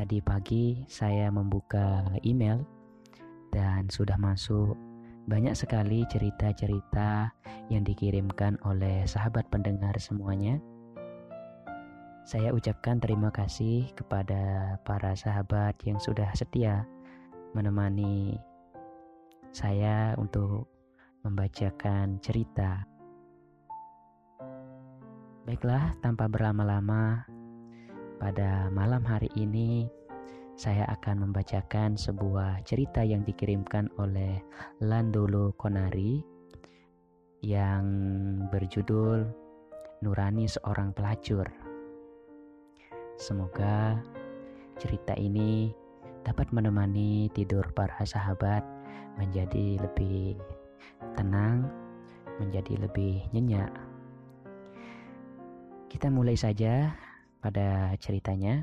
Tadi pagi saya membuka email dan sudah masuk banyak sekali cerita-cerita yang dikirimkan oleh sahabat pendengar semuanya. Saya ucapkan terima kasih kepada para sahabat yang sudah setia menemani saya untuk membacakan cerita. Baiklah, tanpa berlama-lama, pada malam hari ini saya akan membacakan sebuah cerita yang dikirimkan oleh Landolo Konari yang berjudul Nurani Seorang Pelacur. Semoga cerita ini dapat menemani tidur para sahabat menjadi lebih tenang, menjadi lebih nyenyak. Kita mulai saja pada ceritanya.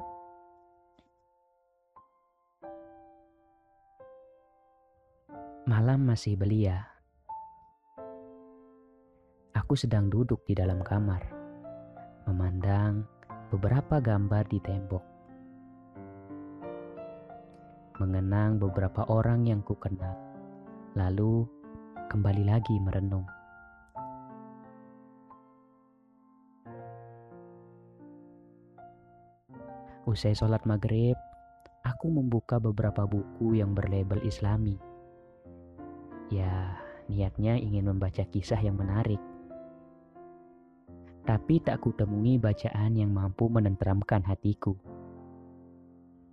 Malam masih belia. Aku sedang duduk di dalam kamar, memandang beberapa gambar di tembok. Mengenang beberapa orang yang kukenal, lalu kembali lagi merenung. Usai sholat maghrib, aku membuka beberapa buku yang berlabel islami Ya, niatnya ingin membaca kisah yang menarik. Tapi tak kutemui bacaan yang mampu menenteramkan hatiku.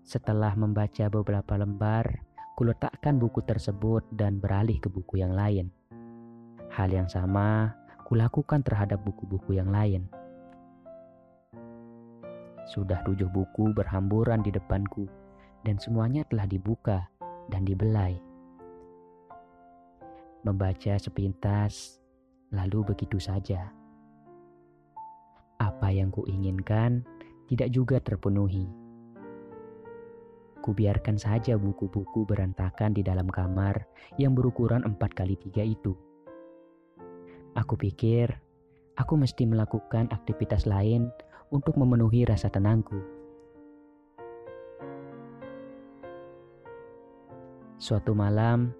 Setelah membaca beberapa lembar, kuletakkan buku tersebut dan beralih ke buku yang lain. Hal yang sama kulakukan terhadap buku-buku yang lain. Sudah tujuh buku berhamburan di depanku, dan semuanya telah dibuka dan dibelai membaca sepintas, lalu begitu saja. Apa yang kuinginkan tidak juga terpenuhi. Kubiarkan saja buku-buku berantakan di dalam kamar yang berukuran 4 kali 3 itu. Aku pikir aku mesti melakukan aktivitas lain untuk memenuhi rasa tenangku. Suatu malam,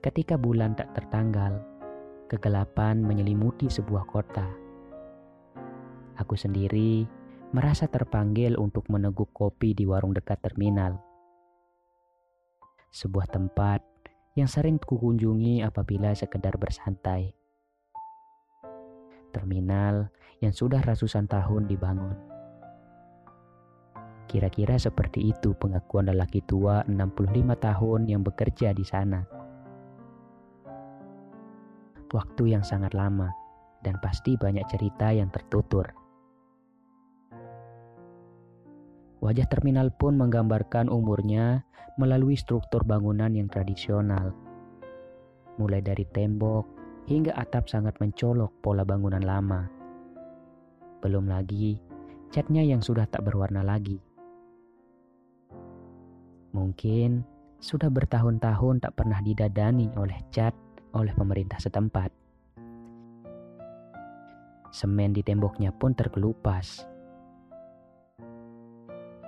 Ketika bulan tak tertanggal, kegelapan menyelimuti sebuah kota. Aku sendiri merasa terpanggil untuk meneguk kopi di warung dekat terminal. Sebuah tempat yang sering kukunjungi apabila sekedar bersantai. Terminal yang sudah ratusan tahun dibangun. Kira-kira seperti itu pengakuan lelaki tua 65 tahun yang bekerja di sana waktu yang sangat lama, dan pasti banyak cerita yang tertutur. Wajah terminal pun menggambarkan umurnya melalui struktur bangunan yang tradisional. Mulai dari tembok hingga atap sangat mencolok pola bangunan lama. Belum lagi catnya yang sudah tak berwarna lagi. Mungkin sudah bertahun-tahun tak pernah didadani oleh cat oleh pemerintah setempat. Semen di temboknya pun terkelupas.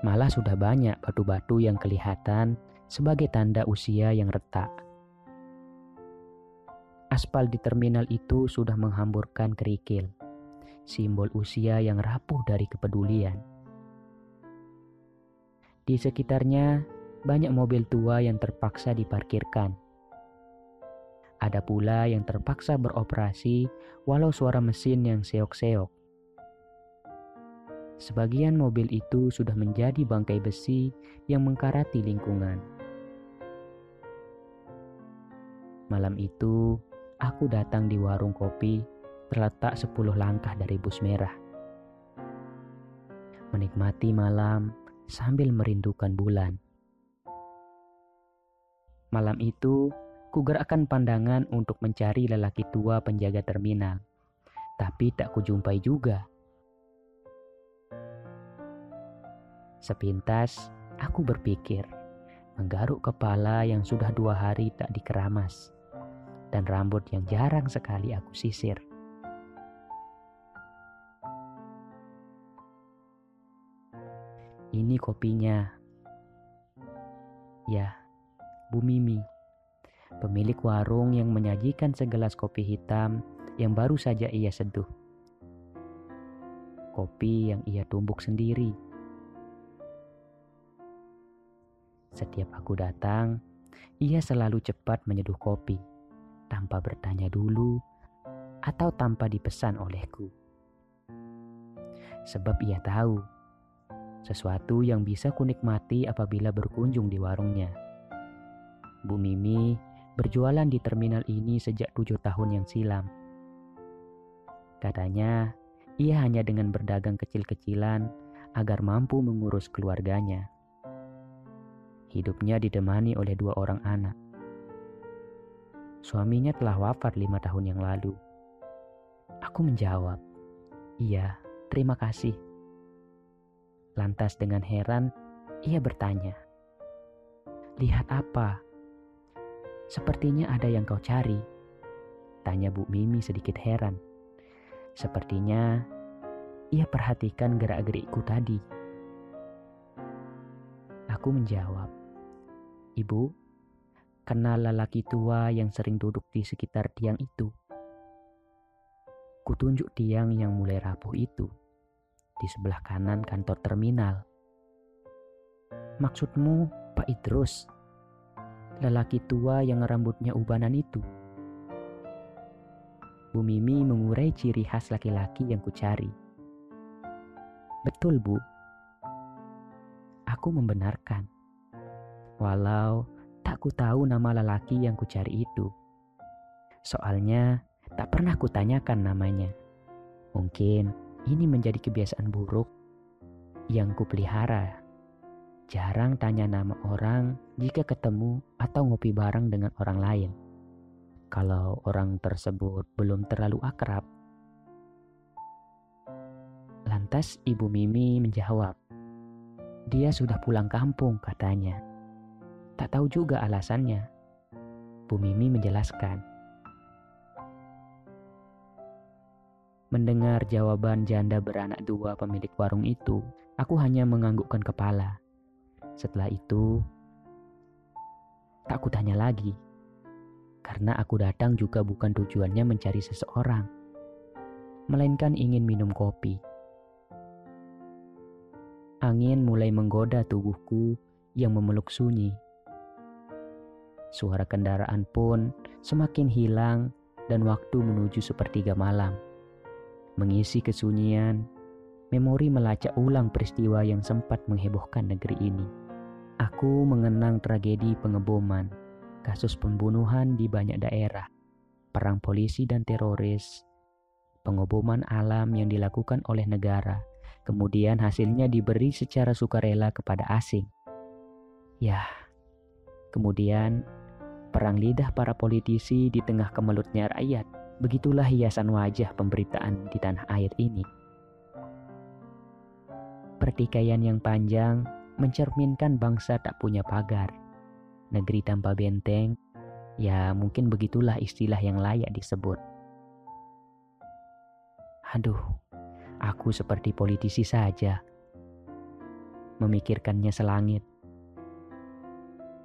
Malah sudah banyak batu-batu yang kelihatan sebagai tanda usia yang retak. Aspal di terminal itu sudah menghamburkan kerikil, simbol usia yang rapuh dari kepedulian. Di sekitarnya banyak mobil tua yang terpaksa diparkirkan ada pula yang terpaksa beroperasi walau suara mesin yang seok-seok. Sebagian mobil itu sudah menjadi bangkai besi yang mengkarati lingkungan. Malam itu, aku datang di warung kopi terletak 10 langkah dari bus merah. Menikmati malam sambil merindukan bulan. Malam itu, Kugerakkan pandangan untuk mencari lelaki tua penjaga terminal, tapi tak kujumpai juga. Sepintas, aku berpikir, menggaruk kepala yang sudah dua hari tak dikeramas, dan rambut yang jarang sekali aku sisir. Ini kopinya. Ya, Bu Mimi, pemilik warung yang menyajikan segelas kopi hitam yang baru saja ia seduh. Kopi yang ia tumbuk sendiri. Setiap aku datang, ia selalu cepat menyeduh kopi tanpa bertanya dulu atau tanpa dipesan olehku. Sebab ia tahu sesuatu yang bisa kunikmati apabila berkunjung di warungnya. Bu Mimi berjualan di terminal ini sejak tujuh tahun yang silam. Katanya, ia hanya dengan berdagang kecil-kecilan agar mampu mengurus keluarganya. Hidupnya ditemani oleh dua orang anak. Suaminya telah wafat lima tahun yang lalu. Aku menjawab, "Iya, terima kasih." Lantas dengan heran, ia bertanya, Lihat apa? Sepertinya ada yang kau cari. Tanya Bu Mimi sedikit heran. Sepertinya ia perhatikan gerak-gerikku tadi. Aku menjawab, Ibu, kenal lelaki tua yang sering duduk di sekitar tiang itu. Kutunjuk tiang yang mulai rapuh itu di sebelah kanan kantor terminal. Maksudmu Pak Idrus? Lelaki tua yang rambutnya ubanan itu? Bu Mimi mengurai ciri khas laki-laki yang kucari. Betul, Bu. Aku membenarkan. Walau tak ku tahu nama lelaki yang kucari itu. Soalnya tak pernah kutanyakan namanya. Mungkin ini menjadi kebiasaan buruk yang kupelihara. Jarang tanya nama orang jika ketemu atau ngopi bareng dengan orang lain. Kalau orang tersebut belum terlalu akrab. Lantas Ibu Mimi menjawab, "Dia sudah pulang kampung," katanya. Tak tahu juga alasannya. Bu Mimi menjelaskan, Mendengar jawaban janda beranak dua pemilik warung itu, aku hanya menganggukkan kepala. Setelah itu, tak kutanya lagi. Karena aku datang juga bukan tujuannya mencari seseorang, melainkan ingin minum kopi. Angin mulai menggoda tubuhku yang memeluk sunyi. Suara kendaraan pun semakin hilang dan waktu menuju sepertiga malam. Mengisi kesunyian, memori melacak ulang peristiwa yang sempat menghebohkan negeri ini. Aku mengenang tragedi pengeboman, kasus pembunuhan di banyak daerah, perang polisi dan teroris, pengeboman alam yang dilakukan oleh negara, kemudian hasilnya diberi secara sukarela kepada asing. Ya, kemudian perang lidah para politisi di tengah kemelutnya rakyat Begitulah hiasan wajah pemberitaan di tanah air ini. Pertikaian yang panjang mencerminkan bangsa tak punya pagar. Negeri tanpa benteng, ya mungkin begitulah istilah yang layak disebut. Aduh, aku seperti politisi saja. Memikirkannya selangit.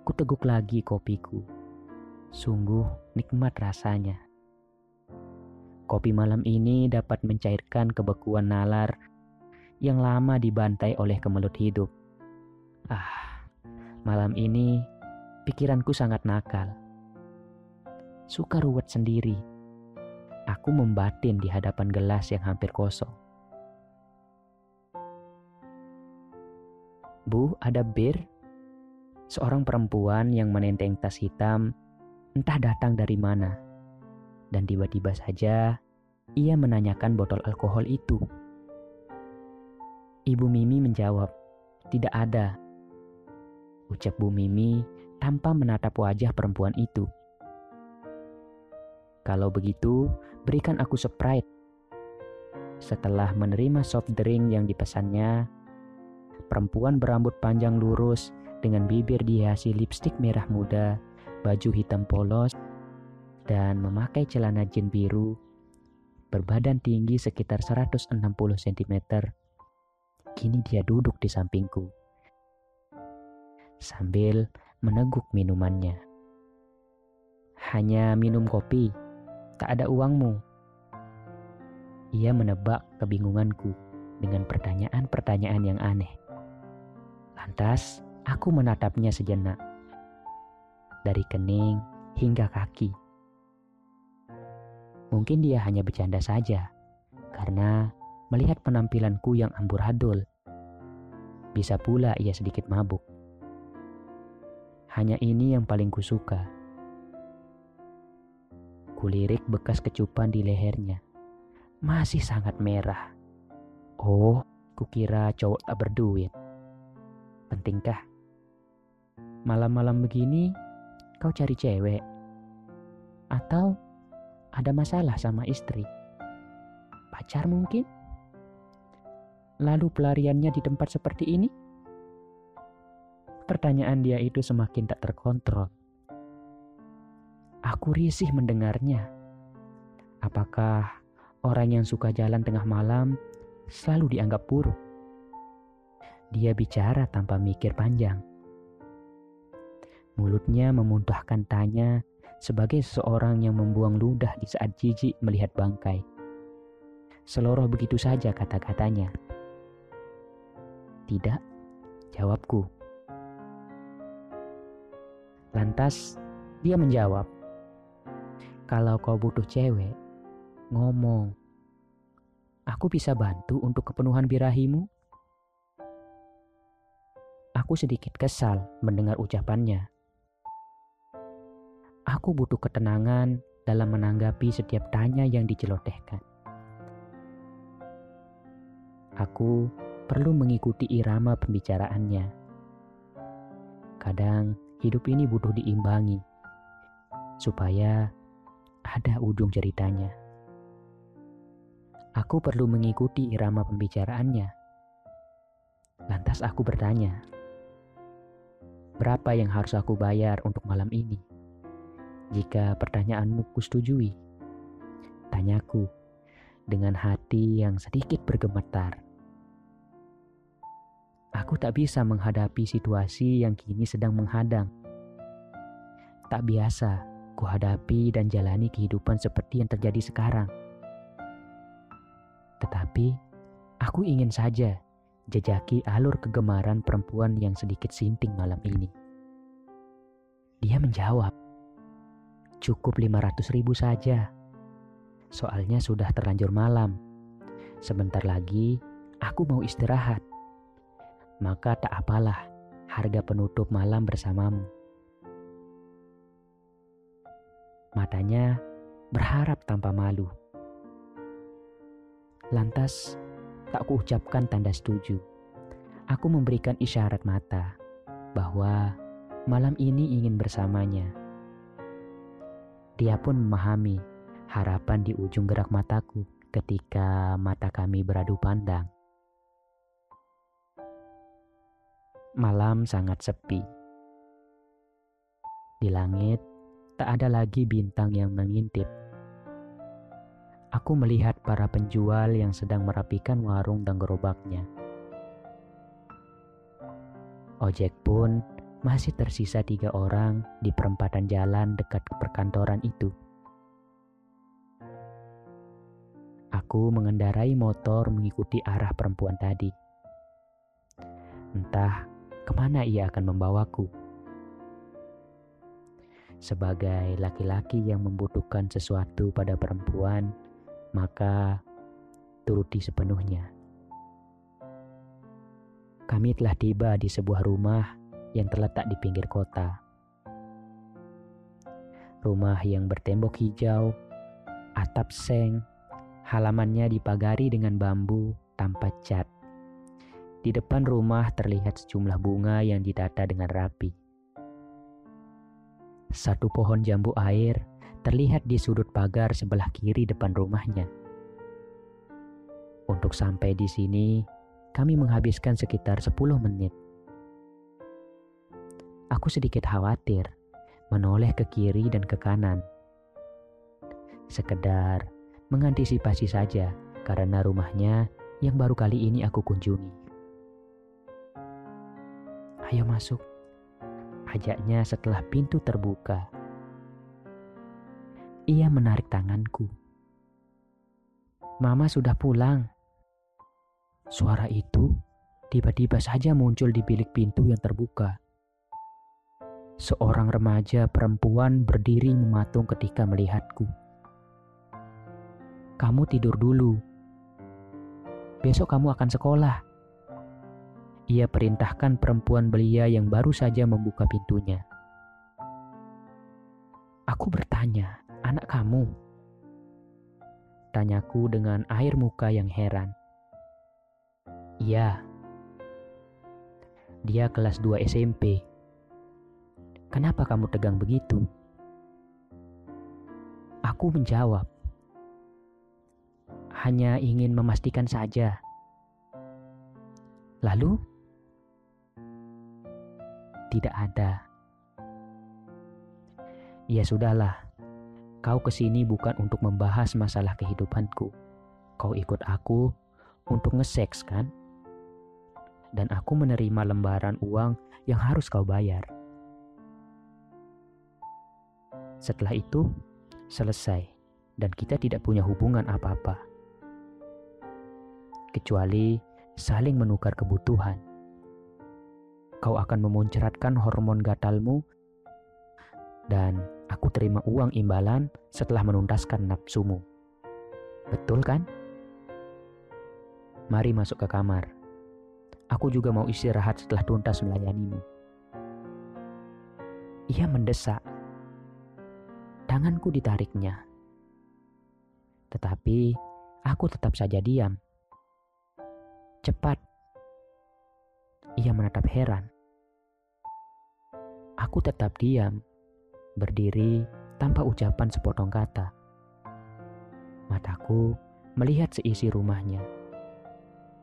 Kuteguk lagi kopiku. Sungguh nikmat rasanya. Kopi malam ini dapat mencairkan kebekuan nalar yang lama dibantai oleh kemelut hidup. Ah, malam ini pikiranku sangat nakal. Suka ruwet sendiri. Aku membatin di hadapan gelas yang hampir kosong. Bu, ada bir? Seorang perempuan yang menenteng tas hitam entah datang dari mana dan tiba-tiba saja ia menanyakan botol alkohol itu. Ibu Mimi menjawab, "Tidak ada." Ucap Bu Mimi tanpa menatap wajah perempuan itu. Kalau begitu, berikan aku Sprite. Setelah menerima soft drink yang dipesannya, perempuan berambut panjang lurus dengan bibir dihiasi lipstik merah muda, baju hitam polos, dan memakai celana jeans biru, berbadan tinggi sekitar 160 cm. Kini dia duduk di sampingku. Sambil meneguk minumannya. Hanya minum kopi, tak ada uangmu. Ia menebak kebingunganku dengan pertanyaan-pertanyaan yang aneh. Lantas, aku menatapnya sejenak. Dari kening hingga kaki. Mungkin dia hanya bercanda saja, karena melihat penampilanku yang amburadul. Bisa pula ia sedikit mabuk. Hanya ini yang paling kusuka. Kulirik bekas kecupan di lehernya. Masih sangat merah. Oh, kukira cowok tak berduit. Pentingkah? Malam-malam begini kau cari cewek? Atau ada masalah sama istri? Pacar mungkin? Lalu pelariannya di tempat seperti ini? Pertanyaan dia itu semakin tak terkontrol. Aku risih mendengarnya. Apakah orang yang suka jalan tengah malam selalu dianggap buruk? Dia bicara tanpa mikir panjang. Mulutnya memuntahkan tanya sebagai seorang yang membuang ludah di saat jijik melihat bangkai. Seloroh begitu saja kata-katanya. Tidak, jawabku. Lantas dia menjawab, "Kalau kau butuh cewek, ngomong. Aku bisa bantu untuk kepenuhan birahimu." Aku sedikit kesal mendengar ucapannya. Aku butuh ketenangan dalam menanggapi setiap tanya yang dicelotehkan. Aku perlu mengikuti irama pembicaraannya. Kadang hidup ini butuh diimbangi supaya ada ujung ceritanya. Aku perlu mengikuti irama pembicaraannya. Lantas aku bertanya, berapa yang harus aku bayar untuk malam ini? Jika pertanyaanmu kusetujui, tanyaku dengan hati yang sedikit bergemetar. Aku tak bisa menghadapi situasi yang kini sedang menghadang. Tak biasa kuhadapi dan jalani kehidupan seperti yang terjadi sekarang. Tetapi, aku ingin saja jejaki alur kegemaran perempuan yang sedikit sinting malam ini. Dia menjawab, cukup 500 ribu saja. Soalnya sudah terlanjur malam. Sebentar lagi, aku mau istirahat maka tak apalah harga penutup malam bersamamu. Matanya berharap tanpa malu. Lantas, tak kuucapkan tanda setuju. Aku memberikan isyarat mata bahwa malam ini ingin bersamanya. Dia pun memahami harapan di ujung gerak mataku ketika mata kami beradu pandang. Malam sangat sepi. Di langit tak ada lagi bintang yang mengintip. Aku melihat para penjual yang sedang merapikan warung dan gerobaknya. Ojek pun masih tersisa tiga orang di perempatan jalan dekat perkantoran itu. Aku mengendarai motor mengikuti arah perempuan tadi. Entah ke mana ia akan membawaku. Sebagai laki-laki yang membutuhkan sesuatu pada perempuan, maka turuti sepenuhnya. Kami telah tiba di sebuah rumah yang terletak di pinggir kota. Rumah yang bertembok hijau, atap seng, halamannya dipagari dengan bambu tanpa cat. Di depan rumah terlihat sejumlah bunga yang ditata dengan rapi. Satu pohon jambu air terlihat di sudut pagar sebelah kiri depan rumahnya. Untuk sampai di sini, kami menghabiskan sekitar 10 menit. Aku sedikit khawatir menoleh ke kiri dan ke kanan. Sekedar mengantisipasi saja karena rumahnya yang baru kali ini aku kunjungi. Ayo masuk. Ajaknya setelah pintu terbuka. Ia menarik tanganku. Mama sudah pulang. Suara itu tiba-tiba saja muncul di bilik pintu yang terbuka. Seorang remaja perempuan berdiri mematung ketika melihatku. Kamu tidur dulu. Besok kamu akan sekolah. Ia perintahkan perempuan belia yang baru saja membuka pintunya. Aku bertanya, anak kamu? Tanyaku dengan air muka yang heran. Iya. Dia kelas 2 SMP. Kenapa kamu tegang begitu? Aku menjawab. Hanya ingin memastikan saja. Lalu? Tidak ada. Ya sudahlah, Kau ke sini bukan untuk membahas masalah kehidupanku. Kau ikut aku untuk nge-seks kan? Dan aku menerima lembaran uang yang harus kau bayar. Setelah itu, selesai dan kita tidak punya hubungan apa-apa. Kecuali saling menukar kebutuhan. Kau akan memuncratkan hormon gatalmu dan aku terima uang imbalan setelah menuntaskan nafsumu. Betul kan? Mari masuk ke kamar. Aku juga mau istirahat setelah tuntas melayanimu. Ia mendesak. Tanganku ditariknya. Tetapi aku tetap saja diam. Cepat. Ia menatap heran. Aku tetap diam berdiri tanpa ucapan sepotong kata. Mataku melihat seisi rumahnya.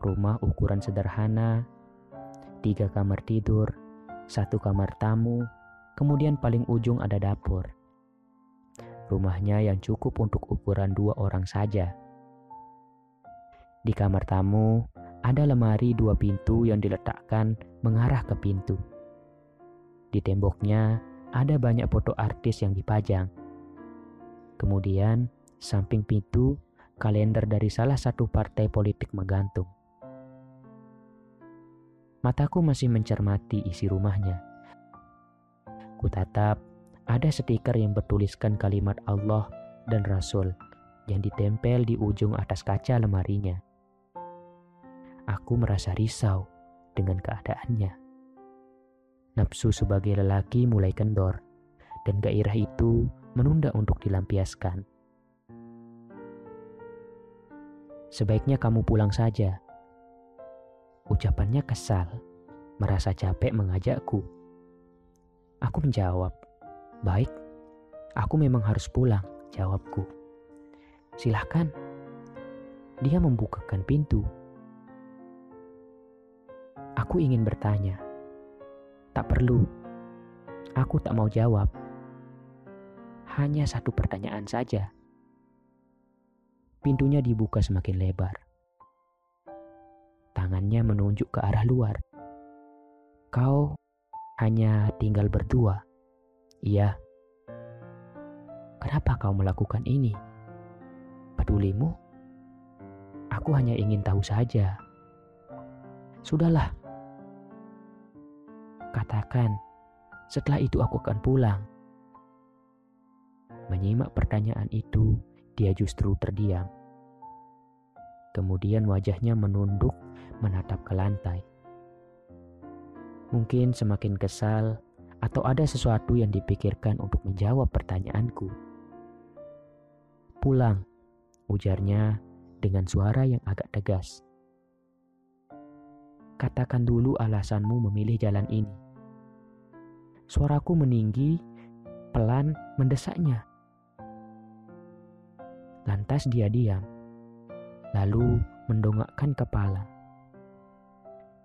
Rumah ukuran sederhana, tiga kamar tidur, satu kamar tamu, kemudian paling ujung ada dapur. Rumahnya yang cukup untuk ukuran dua orang saja. Di kamar tamu ada lemari dua pintu yang diletakkan mengarah ke pintu. Di temboknya ada banyak foto artis yang dipajang. Kemudian, samping pintu, kalender dari salah satu partai politik menggantung. Mataku masih mencermati isi rumahnya. Kutatap, ada stiker yang bertuliskan kalimat Allah dan Rasul yang ditempel di ujung atas kaca lemarinya. Aku merasa risau dengan keadaannya. Nafsu sebagai lelaki mulai kendor, dan gairah itu menunda untuk dilampiaskan. Sebaiknya kamu pulang saja. Ucapannya kesal, merasa capek mengajakku. Aku menjawab, "Baik, aku memang harus pulang," jawabku. "Silahkan." Dia membukakan pintu. Aku ingin bertanya, Tak perlu. Aku tak mau jawab. Hanya satu pertanyaan saja. Pintunya dibuka semakin lebar. Tangannya menunjuk ke arah luar. Kau hanya tinggal berdua. Iya. Kenapa kau melakukan ini? Pedulimu? Aku hanya ingin tahu saja. Sudahlah, Katakan, setelah itu aku akan pulang. Menyimak pertanyaan itu, dia justru terdiam. Kemudian wajahnya menunduk menatap ke lantai. Mungkin semakin kesal atau ada sesuatu yang dipikirkan untuk menjawab pertanyaanku. Pulang, ujarnya dengan suara yang agak tegas. Katakan dulu alasanmu memilih jalan ini. Suaraku meninggi, pelan mendesaknya. Lantas dia diam, lalu mendongakkan kepala,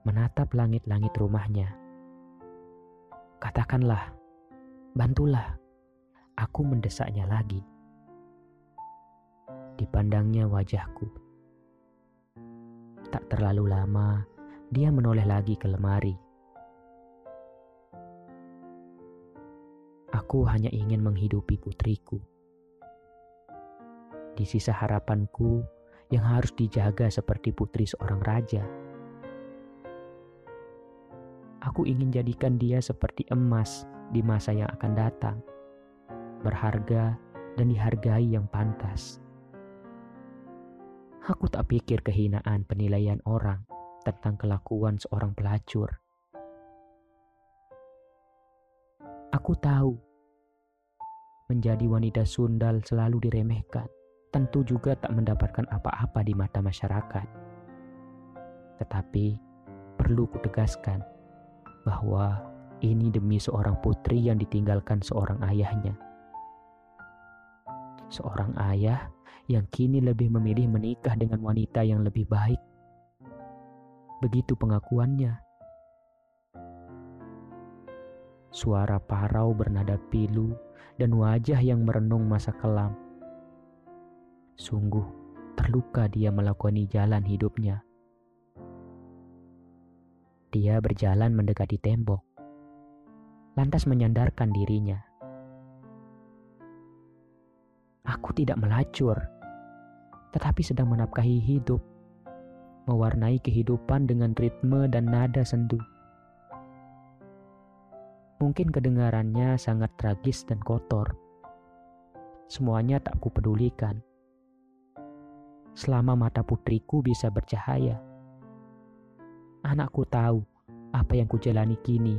menatap langit-langit rumahnya. Katakanlah, bantulah, aku mendesaknya lagi. Dipandangnya wajahku. Tak terlalu lama, dia menoleh lagi ke lemari Aku hanya ingin menghidupi putriku. Di sisa harapanku yang harus dijaga seperti putri seorang raja. Aku ingin jadikan dia seperti emas di masa yang akan datang, berharga dan dihargai yang pantas. Aku tak pikir kehinaan penilaian orang tentang kelakuan seorang pelacur. Aku tahu menjadi wanita sundal selalu diremehkan, tentu juga tak mendapatkan apa-apa di mata masyarakat. Tetapi perlu kutegaskan bahwa ini demi seorang putri yang ditinggalkan seorang ayahnya. Seorang ayah yang kini lebih memilih menikah dengan wanita yang lebih baik. Begitu pengakuannya. Suara parau bernada pilu dan wajah yang merenung masa kelam. Sungguh terluka dia melakoni jalan hidupnya. Dia berjalan mendekati tembok, lantas menyandarkan dirinya. Aku tidak melacur, tetapi sedang menafkahi hidup, mewarnai kehidupan dengan ritme dan nada sendu. Mungkin kedengarannya sangat tragis dan kotor. Semuanya tak kupedulikan. Selama mata putriku bisa bercahaya, anakku tahu apa yang kujalani kini.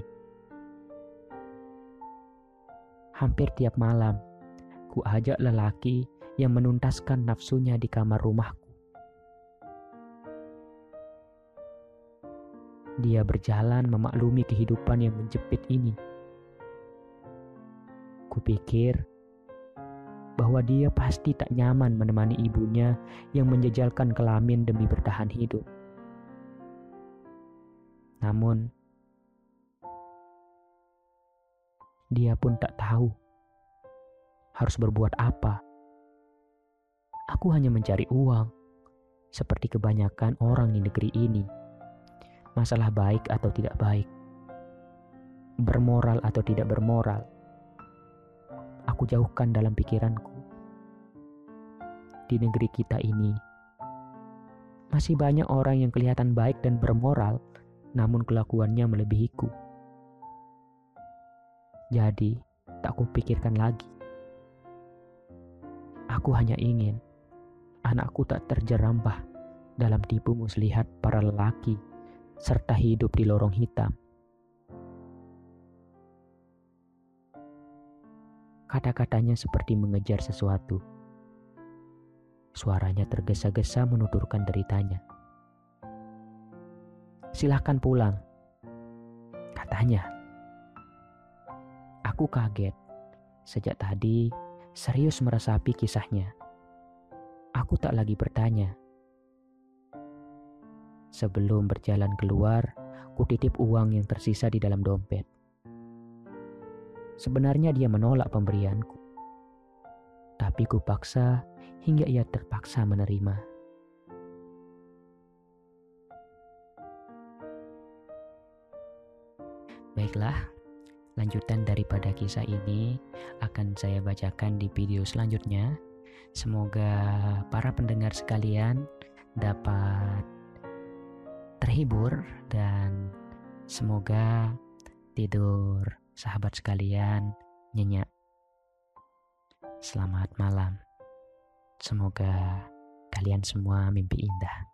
Hampir tiap malam, ku ajak lelaki yang menuntaskan nafsunya di kamar rumahku. Dia berjalan memaklumi kehidupan yang menjepit ini. Kupikir bahwa dia pasti tak nyaman menemani ibunya yang menjejalkan kelamin demi bertahan hidup. Namun, dia pun tak tahu harus berbuat apa. Aku hanya mencari uang, seperti kebanyakan orang di negeri ini. Masalah baik atau tidak baik, bermoral atau tidak bermoral, aku jauhkan dalam pikiranku. Di negeri kita ini, masih banyak orang yang kelihatan baik dan bermoral, namun kelakuannya melebihiku. Jadi, tak kupikirkan lagi. Aku hanya ingin anakku tak terjerambah dalam tipu muslihat para lelaki serta hidup di lorong hitam. Kata-katanya seperti mengejar sesuatu. Suaranya tergesa-gesa menuturkan deritanya. Silahkan pulang. Katanya. Aku kaget. Sejak tadi serius meresapi kisahnya. Aku tak lagi bertanya. Sebelum berjalan keluar, kutitip uang yang tersisa di dalam dompet. Sebenarnya dia menolak pemberianku. Tapi kupaksa hingga ia terpaksa menerima. Baiklah, lanjutan daripada kisah ini akan saya bacakan di video selanjutnya. Semoga para pendengar sekalian dapat terhibur dan semoga tidur sahabat sekalian nyenyak. Selamat malam. Semoga kalian semua mimpi indah.